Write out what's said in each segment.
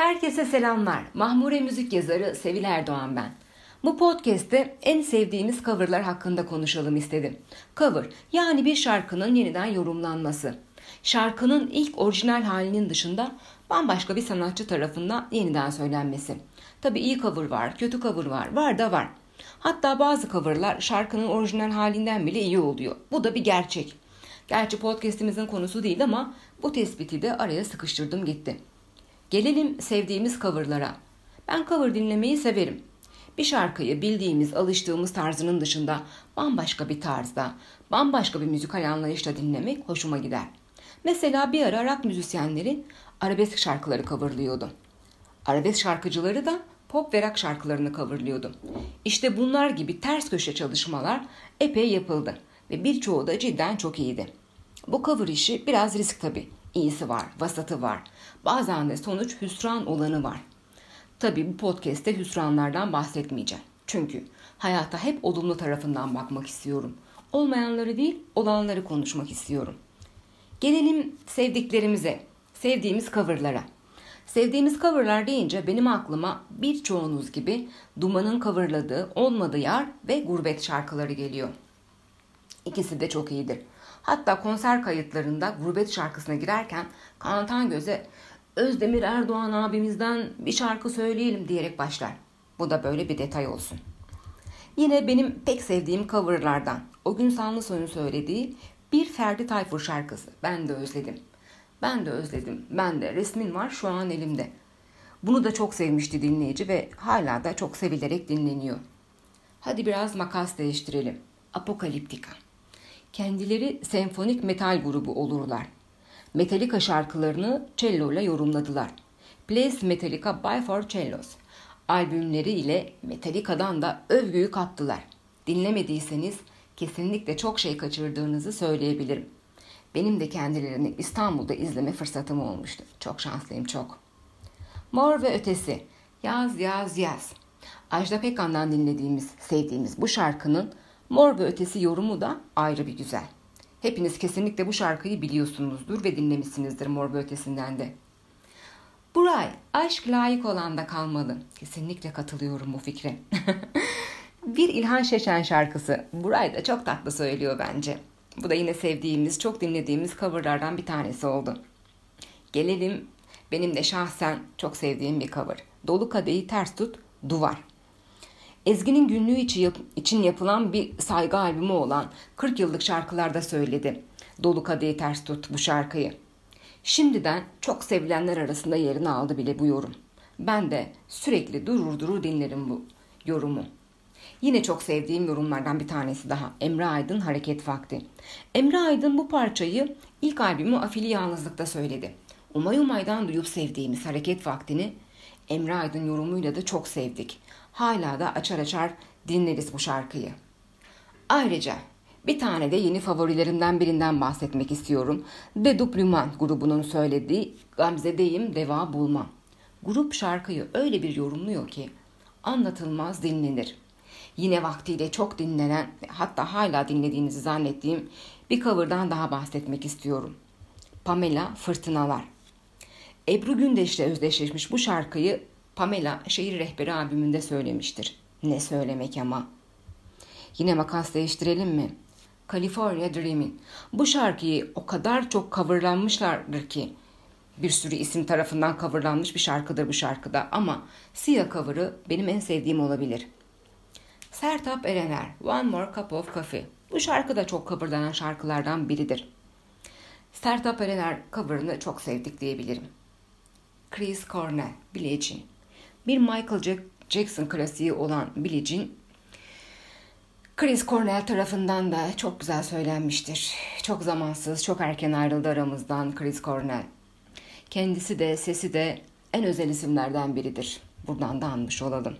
Herkese selamlar. Mahmure müzik yazarı Sevil Erdoğan ben. Bu podcast'te en sevdiğimiz coverlar hakkında konuşalım istedim. Cover yani bir şarkının yeniden yorumlanması. Şarkının ilk orijinal halinin dışında bambaşka bir sanatçı tarafından yeniden söylenmesi. Tabi iyi cover var, kötü cover var, var da var. Hatta bazı coverlar şarkının orijinal halinden bile iyi oluyor. Bu da bir gerçek. Gerçi podcast'imizin konusu değil ama bu tespiti de araya sıkıştırdım gitti. Gelelim sevdiğimiz coverlara. Ben cover dinlemeyi severim. Bir şarkıyı bildiğimiz, alıştığımız tarzının dışında bambaşka bir tarzda, bambaşka bir müzikal anlayışla dinlemek hoşuma gider. Mesela bir ara rock müzisyenleri arabesk şarkıları coverlıyordu. Arabesk şarkıcıları da pop ve rock şarkılarını coverlıyordu. İşte bunlar gibi ters köşe çalışmalar epey yapıldı ve birçoğu da cidden çok iyiydi. Bu cover işi biraz risk tabii. İyisi var, vasatı var. Bazen de sonuç hüsran olanı var. Tabii bu podcast'te hüsranlardan bahsetmeyeceğim. Çünkü hayata hep olumlu tarafından bakmak istiyorum. Olmayanları değil, olanları konuşmak istiyorum. Gelelim sevdiklerimize, sevdiğimiz coverlara. Sevdiğimiz coverlar deyince benim aklıma birçoğunuz gibi Duman'ın coverladığı Olmadı Yar ve Gurbet şarkıları geliyor. İkisi de çok iyidir. Hatta konser kayıtlarında gurbet şarkısına girerken Kantan Göz'e Özdemir Erdoğan abimizden bir şarkı söyleyelim diyerek başlar. Bu da böyle bir detay olsun. Yine benim pek sevdiğim coverlardan o gün Sanlısoy'un söylediği bir Ferdi Tayfur şarkısı. Ben de özledim. Ben de özledim. Ben de resmin var şu an elimde. Bunu da çok sevmişti dinleyici ve hala da çok sevilerek dinleniyor. Hadi biraz makas değiştirelim. Apokaliptika. Kendileri senfonik metal grubu olurlar. Metallica şarkılarını cello ile yorumladılar. Plays Metallica by Four Cellos. Albümleri ile Metallica'dan da övgüyü kaptılar. Dinlemediyseniz kesinlikle çok şey kaçırdığınızı söyleyebilirim. Benim de kendilerini İstanbul'da izleme fırsatım olmuştu. Çok şanslıyım çok. Mor ve Ötesi. Yaz yaz yaz. Ajda Pekkan'dan dinlediğimiz, sevdiğimiz bu şarkının Mor ve Ötesi yorumu da ayrı bir güzel. Hepiniz kesinlikle bu şarkıyı biliyorsunuzdur ve dinlemişsinizdir Mor ve Ötesi'nden de. Buray, aşk layık olan da kalmalı. Kesinlikle katılıyorum bu fikre. bir İlhan Şeşen şarkısı. Buray da çok tatlı söylüyor bence. Bu da yine sevdiğimiz, çok dinlediğimiz coverlardan bir tanesi oldu. Gelelim benim de şahsen çok sevdiğim bir cover. Dolu kadehi ters tut, duvar. Ezgi'nin günlüğü için yapılan bir saygı albümü olan 40 yıllık şarkılarda söyledi. Dolu kadehi ters tut bu şarkıyı. Şimdiden çok sevilenler arasında yerini aldı bile bu yorum. Ben de sürekli durur durur dinlerim bu yorumu. Yine çok sevdiğim yorumlardan bir tanesi daha. Emre Aydın Hareket Vakti. Emre Aydın bu parçayı ilk albümü Afili Yalnızlık'ta söyledi. Umay Umay'dan duyup sevdiğimiz Hareket Vakti'ni Emre Aydın yorumuyla da çok sevdik. Hala da açar açar dinleriz bu şarkıyı. Ayrıca bir tane de yeni favorilerimden birinden bahsetmek istiyorum. The Dupluman grubunun söylediği Gamze'deyim deva bulmam. Grup şarkıyı öyle bir yorumluyor ki anlatılmaz dinlenir. Yine vaktiyle çok dinlenen hatta hala dinlediğinizi zannettiğim bir cover'dan daha bahsetmek istiyorum. Pamela Fırtınalar. Ebru Gündeş'le özdeşleşmiş bu şarkıyı Pamela Şehir Rehberi albümünde söylemiştir. Ne söylemek ama. Yine makas değiştirelim mi? California Dreaming. Bu şarkıyı o kadar çok coverlanmışlardır ki bir sürü isim tarafından coverlanmış bir şarkıdır bu şarkıda ama Sia cover'ı benim en sevdiğim olabilir. Sertap Erener, One More Cup of Coffee. Bu şarkı da çok coverlanan şarkılardan biridir. Sertap Erener cover'ını çok sevdik diyebilirim. Chris Cornell, Billie Jean. Bir Michael Jackson klasiği olan Billie Jean, Chris Cornell tarafından da çok güzel söylenmiştir. Çok zamansız, çok erken ayrıldı aramızdan Chris Cornell. Kendisi de, sesi de en özel isimlerden biridir. Buradan da anmış olalım.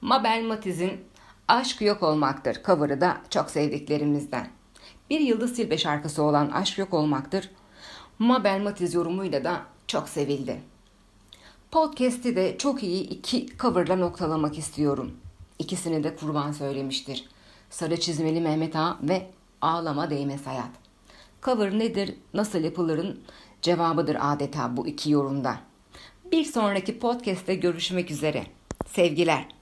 Mabel Matiz'in Aşk Yok Olmaktır cover'ı da çok sevdiklerimizden. Bir Yıldız Silbe şarkısı olan Aşk Yok Olmaktır, Mabel Matiz yorumuyla da çok sevildi. Podcast'i de çok iyi iki coverla noktalamak istiyorum. İkisini de kurban söylemiştir. Sarı çizmeli Mehmet Ağa ve Ağlama Değmez Hayat. Cover nedir, nasıl yapılırın cevabıdır adeta bu iki yorumda. Bir sonraki podcast'te görüşmek üzere. Sevgiler.